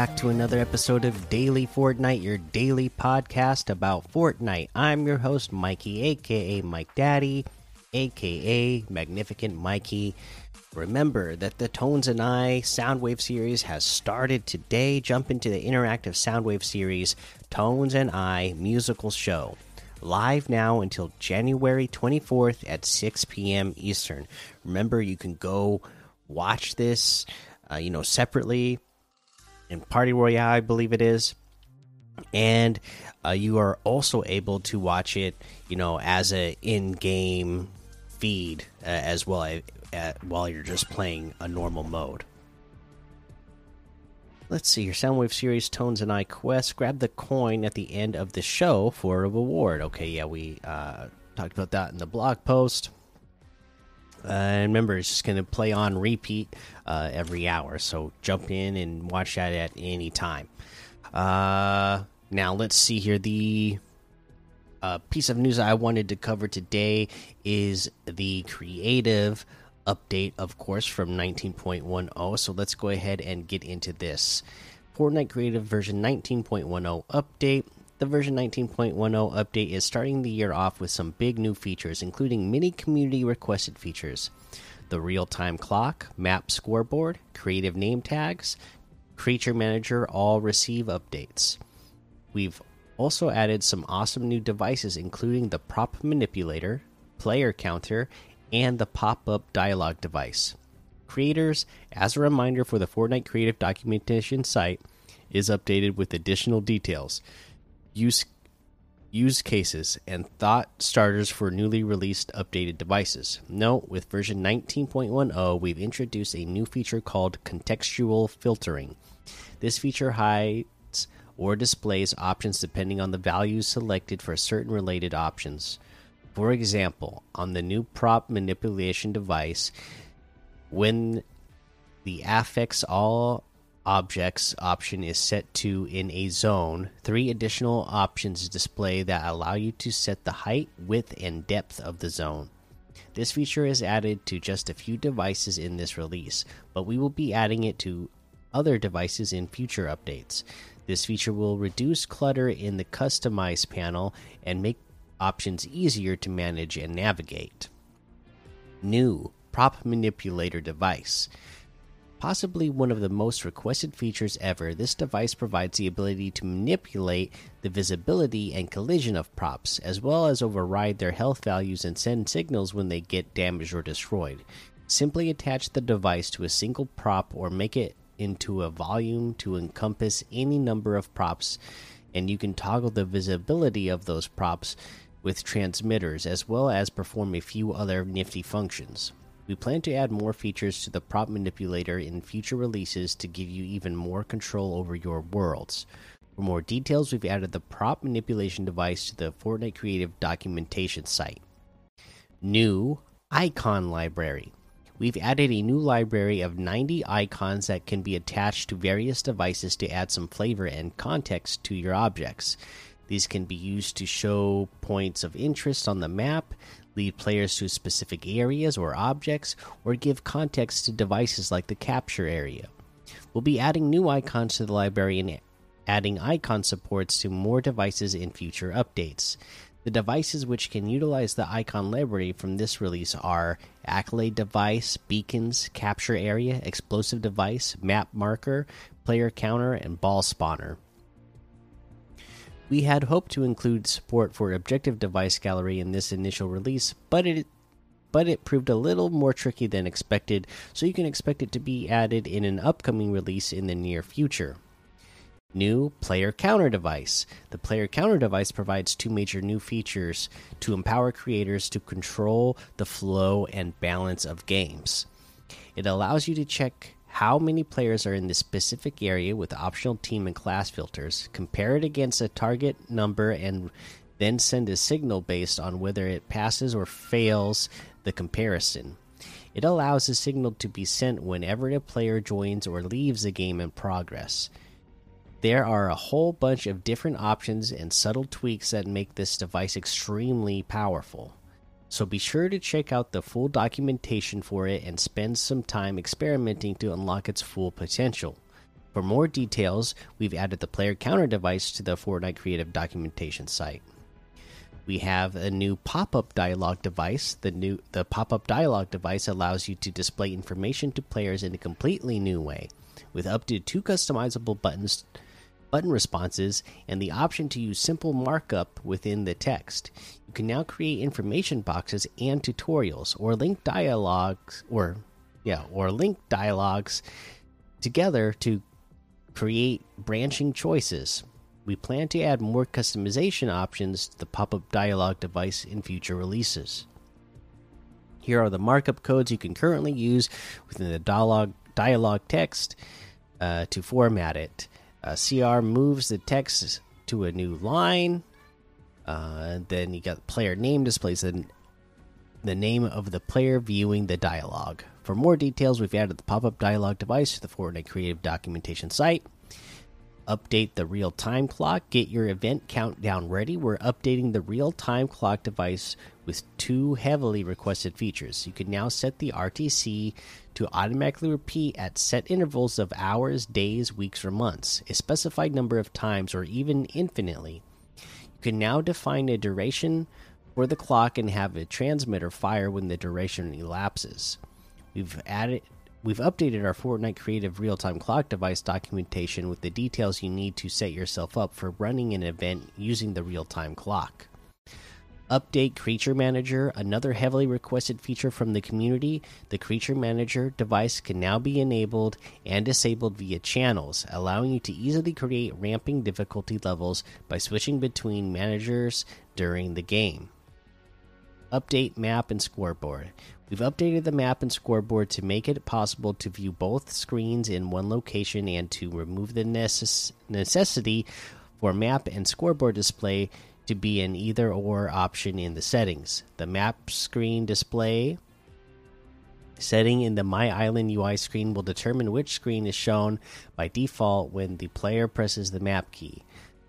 back to another episode of Daily Fortnite, your daily podcast about Fortnite. I'm your host, Mikey, aka Mike Daddy, aka Magnificent Mikey. Remember that the Tones and I Soundwave series has started today. Jump into the interactive Soundwave series, Tones and I Musical Show. Live now until January 24th at 6 p.m. Eastern. Remember, you can go watch this, uh, you know, separately in Party Royale, I believe it is. And uh, you are also able to watch it, you know, as a in-game feed uh, as well uh, while you're just playing a normal mode. Let's see your Soundwave series tones and I quest. Grab the coin at the end of the show for a reward. Okay, yeah, we uh, talked about that in the blog post. Uh, and remember, it's just going to play on repeat uh, every hour. So jump in and watch that at any time. Uh, now, let's see here. The uh, piece of news I wanted to cover today is the creative update, of course, from 19.10. So let's go ahead and get into this. Fortnite Creative version 19.10 update. The version 19.10 update is starting the year off with some big new features, including many community requested features the real time clock, map scoreboard, creative name tags, creature manager all receive updates. We've also added some awesome new devices, including the prop manipulator, player counter, and the pop up dialogue device. Creators, as a reminder for the Fortnite Creative documentation site, is updated with additional details use use cases and thought starters for newly released updated devices. Note with version 19.10, we've introduced a new feature called contextual filtering. This feature hides or displays options depending on the values selected for certain related options. For example, on the new prop manipulation device, when the affix all objects option is set to in a zone, three additional options display that allow you to set the height, width, and depth of the zone. This feature is added to just a few devices in this release, but we will be adding it to other devices in future updates. This feature will reduce clutter in the customize panel and make options easier to manage and navigate. New prop manipulator device. Possibly one of the most requested features ever, this device provides the ability to manipulate the visibility and collision of props, as well as override their health values and send signals when they get damaged or destroyed. Simply attach the device to a single prop or make it into a volume to encompass any number of props, and you can toggle the visibility of those props with transmitters, as well as perform a few other nifty functions. We plan to add more features to the prop manipulator in future releases to give you even more control over your worlds. For more details, we've added the prop manipulation device to the Fortnite Creative documentation site. New Icon Library. We've added a new library of 90 icons that can be attached to various devices to add some flavor and context to your objects. These can be used to show points of interest on the map, lead players to specific areas or objects, or give context to devices like the capture area. We'll be adding new icons to the library and adding icon supports to more devices in future updates. The devices which can utilize the icon library from this release are Accolade Device, Beacons, Capture Area, Explosive Device, Map Marker, Player Counter, and Ball Spawner. We had hoped to include support for Objective Device Gallery in this initial release, but it but it proved a little more tricky than expected, so you can expect it to be added in an upcoming release in the near future. New Player Counter Device. The Player Counter Device provides two major new features to empower creators to control the flow and balance of games. It allows you to check how many players are in this specific area with optional team and class filters, compare it against a target number, and then send a signal based on whether it passes or fails the comparison. It allows a signal to be sent whenever a player joins or leaves a game in progress. There are a whole bunch of different options and subtle tweaks that make this device extremely powerful so be sure to check out the full documentation for it and spend some time experimenting to unlock its full potential. For more details, we've added the player counter device to the Fortnite Creative documentation site. We have a new pop-up dialog device. The new the pop-up dialog device allows you to display information to players in a completely new way, with up to two customizable buttons button responses and the option to use simple markup within the text. You can now create information boxes and tutorials or link dialogues or yeah, or link dialogues together to create branching choices. We plan to add more customization options to the pop up dialog device in future releases. Here are the markup codes you can currently use within the dialog, dialog text uh, to format it. Uh, CR moves the text to a new line. Uh, then you got player name displays the, the name of the player viewing the dialogue. For more details, we've added the pop up dialog device to the Fortnite Creative documentation site. Update the real time clock. Get your event countdown ready. We're updating the real time clock device with two heavily requested features. You can now set the RTC to automatically repeat at set intervals of hours, days, weeks, or months, a specified number of times, or even infinitely. You can now define a duration for the clock and have a transmitter fire when the duration elapses. We've added we've updated our Fortnite Creative real-time clock device documentation with the details you need to set yourself up for running an event using the real-time clock. Update Creature Manager, another heavily requested feature from the community. The Creature Manager device can now be enabled and disabled via channels, allowing you to easily create ramping difficulty levels by switching between managers during the game. Update Map and Scoreboard. We've updated the map and scoreboard to make it possible to view both screens in one location and to remove the necess necessity for map and scoreboard display to be an either or option in the settings. The map screen display setting in the My Island UI screen will determine which screen is shown by default when the player presses the map key,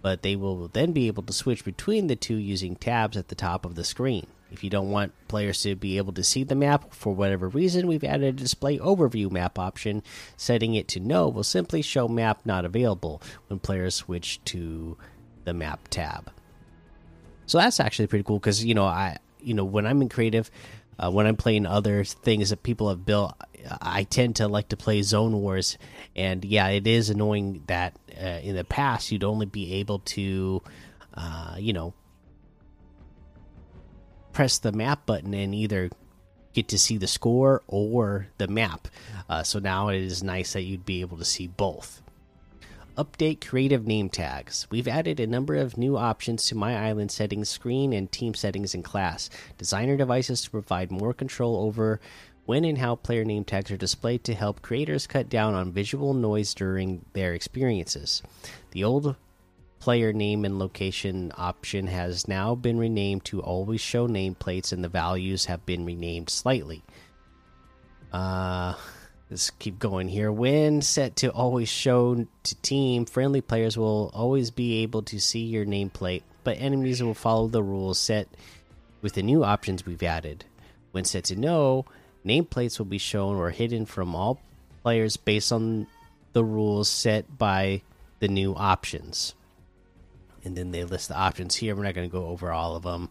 but they will then be able to switch between the two using tabs at the top of the screen. If you don't want players to be able to see the map for whatever reason, we've added a display overview map option. Setting it to no will simply show map not available when players switch to the map tab. So that's actually pretty cool because you know I you know when I'm in creative, uh, when I'm playing other things that people have built, I tend to like to play Zone Wars, and yeah, it is annoying that uh, in the past you'd only be able to, uh, you know, press the map button and either get to see the score or the map. Uh, so now it is nice that you'd be able to see both. Update creative name tags. We've added a number of new options to My Island settings screen and team settings in class. Designer devices to provide more control over when and how player name tags are displayed to help creators cut down on visual noise during their experiences. The old player name and location option has now been renamed to always show nameplates and the values have been renamed slightly. Uh let's keep going here. When set to always show to team, friendly players will always be able to see your nameplate, but enemies will follow the rules set with the new options we've added. When set to no, nameplates will be shown or hidden from all players based on the rules set by the new options and then they list the options here. We're not going to go over all of them.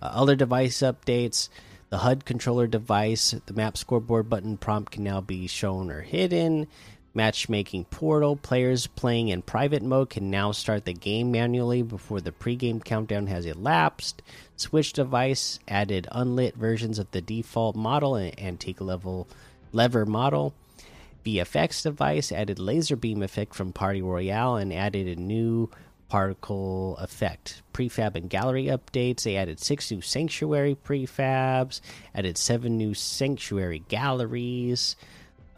Uh, other device updates the HUD controller device, the map scoreboard button prompt can now be shown or hidden. Matchmaking portal players playing in private mode can now start the game manually before the pregame countdown has elapsed. Switch device added unlit versions of the default model and antique level lever model. VFX device added laser beam effect from Party Royale and added a new particle effect. Prefab and gallery updates. They added six new sanctuary prefabs, added seven new sanctuary galleries.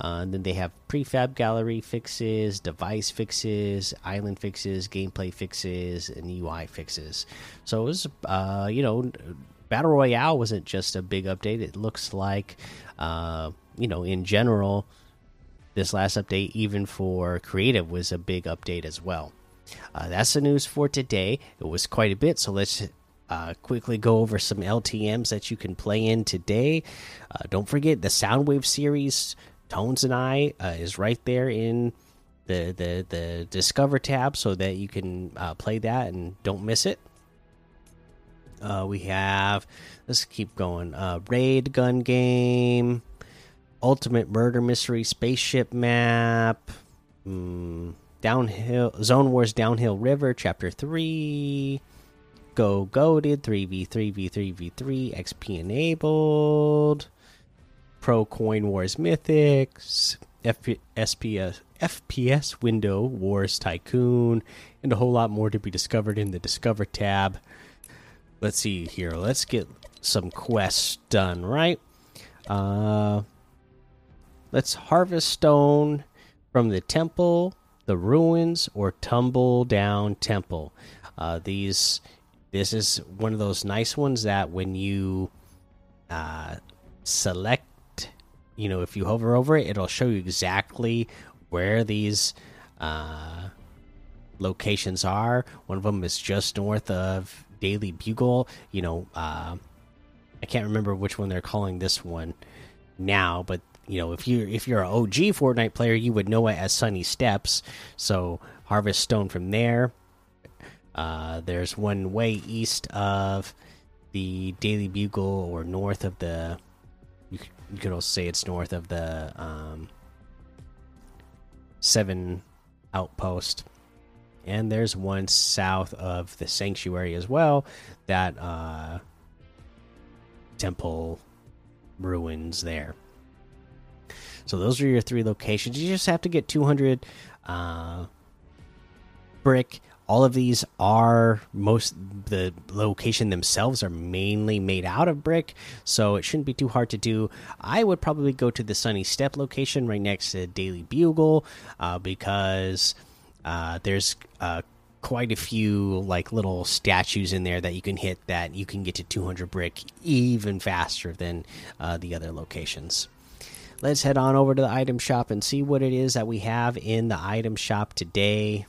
Uh, and then they have prefab gallery fixes, device fixes, island fixes, gameplay fixes, and UI fixes. So it was, uh, you know, Battle Royale wasn't just a big update. It looks like, uh, you know, in general, this last update, even for creative, was a big update as well. Uh, that's the news for today. It was quite a bit, so let's uh, quickly go over some LTMs that you can play in today. Uh, don't forget the Soundwave series, Tones and I, uh, is right there in the the the Discover tab so that you can uh, play that and don't miss it. Uh, we have let's keep going. Raid gun game, ultimate murder mystery spaceship map, mm, downhill zone wars downhill river chapter three. Go goated three v three v three v three XP enabled. Pro Coin Wars Mythics, FP SPS FPS Window Wars Tycoon, and a whole lot more to be discovered in the Discover tab. Let's see here. Let's get some quests done, right? Uh, let's harvest stone from the temple, the ruins, or tumble down temple. Uh, these, this is one of those nice ones that when you uh, select, you know, if you hover over it, it'll show you exactly where these uh, locations are. One of them is just north of Daily Bugle. You know, uh, I can't remember which one they're calling this one now, but you know, if you if you're an OG Fortnite player, you would know it as Sunny Steps. So harvest stone from there. Uh, there's one way east of the Daily Bugle, or north of the. You, could also say it's north of the um, seven outpost and there's one south of the sanctuary as well that uh temple ruins there so those are your three locations. You just have to get 200 uh brick. All of these are most the location themselves are mainly made out of brick so it shouldn't be too hard to do. I would probably go to the sunny step location right next to daily bugle uh, because uh, there's uh, quite a few like little statues in there that you can hit that you can get to 200 brick even faster than uh, the other locations let's head on over to the item shop and see what it is that we have in the item shop today.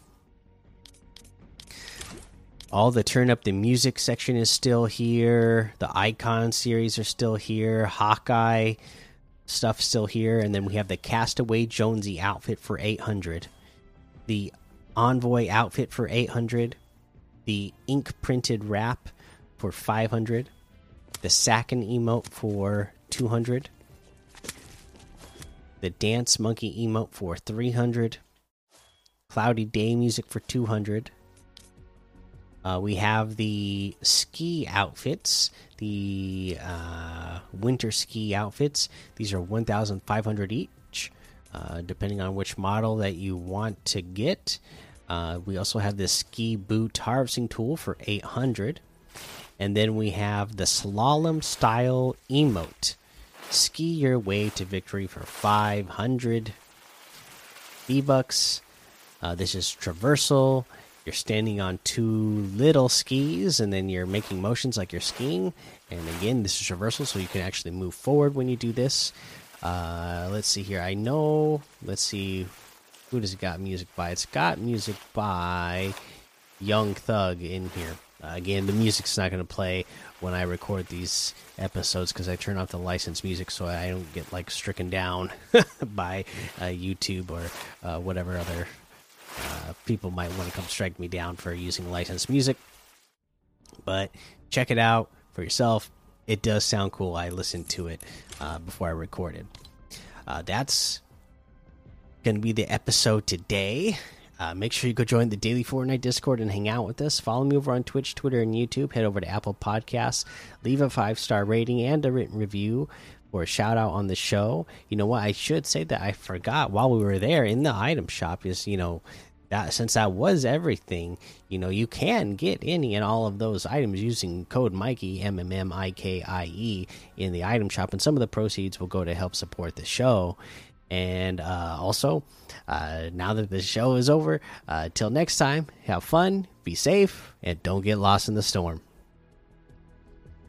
All the turn up the music section is still here. The icon series are still here. Hawkeye stuff still here. And then we have the castaway jonesy outfit for 800 the envoy outfit for 800 the ink printed wrap for 500 the Sakin emote for 200 the dance monkey emote for 300 cloudy day music for 200 uh, we have the ski outfits, the uh, winter ski outfits. These are 1,500 each, uh, depending on which model that you want to get. Uh, we also have the ski boot harvesting tool for 800. And then we have the slalom style emote. Ski your way to victory for 500 V bucks. Uh, this is traversal. You're standing on two little skis and then you're making motions like you're skiing. And again this is traversal so you can actually move forward when you do this. Uh, let's see here. I know let's see who does it got music by? It's got music by young thug in here uh, again the music's not going to play when i record these episodes because i turn off the licensed music so i don't get like stricken down by uh, youtube or uh, whatever other uh, people might want to come strike me down for using licensed music. But check it out for yourself. It does sound cool. I listened to it uh, before I recorded. Uh, that's going to be the episode today. Uh, make sure you go join the Daily Fortnite Discord and hang out with us. Follow me over on Twitch, Twitter, and YouTube. Head over to Apple Podcasts. Leave a five star rating and a written review or a shout out on the show. You know what? I should say that I forgot while we were there in the item shop is, you know, that since that was everything, you know, you can get any and all of those items using code Mikey M M M I K I E in the item shop, and some of the proceeds will go to help support the show. And uh, also, uh, now that the show is over, uh, till next time, have fun, be safe, and don't get lost in the storm.